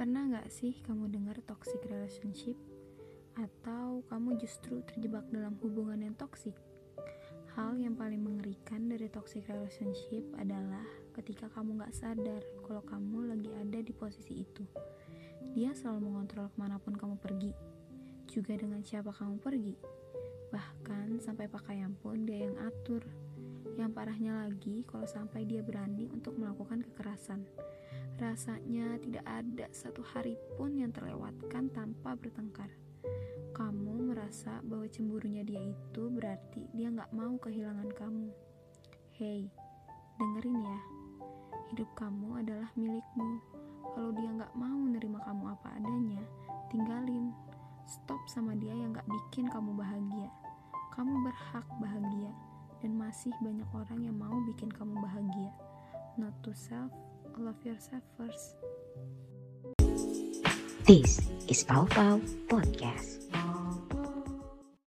Pernah gak sih kamu dengar toxic relationship? Atau kamu justru terjebak dalam hubungan yang toxic? Hal yang paling mengerikan dari toxic relationship adalah ketika kamu gak sadar kalau kamu lagi ada di posisi itu. Dia selalu mengontrol ke mana pun kamu pergi, juga dengan siapa kamu pergi. Bahkan sampai pakaian pun dia yang atur. Yang parahnya lagi kalau sampai dia berani untuk melakukan kekerasan. Rasanya tidak ada satu hari pun yang terlewatkan tanpa bertengkar. Kamu merasa bahwa cemburunya dia itu berarti dia gak mau kehilangan kamu. Hei, dengerin ya. Hidup kamu adalah milikmu. Kalau dia gak mau nerima kamu apa adanya, tinggalin. Stop sama dia yang gak bikin kamu bahagia. Kamu berhak bahagia, masih banyak orang yang mau bikin kamu bahagia. Not to self, love yourself first. This is Pau Pau Podcast.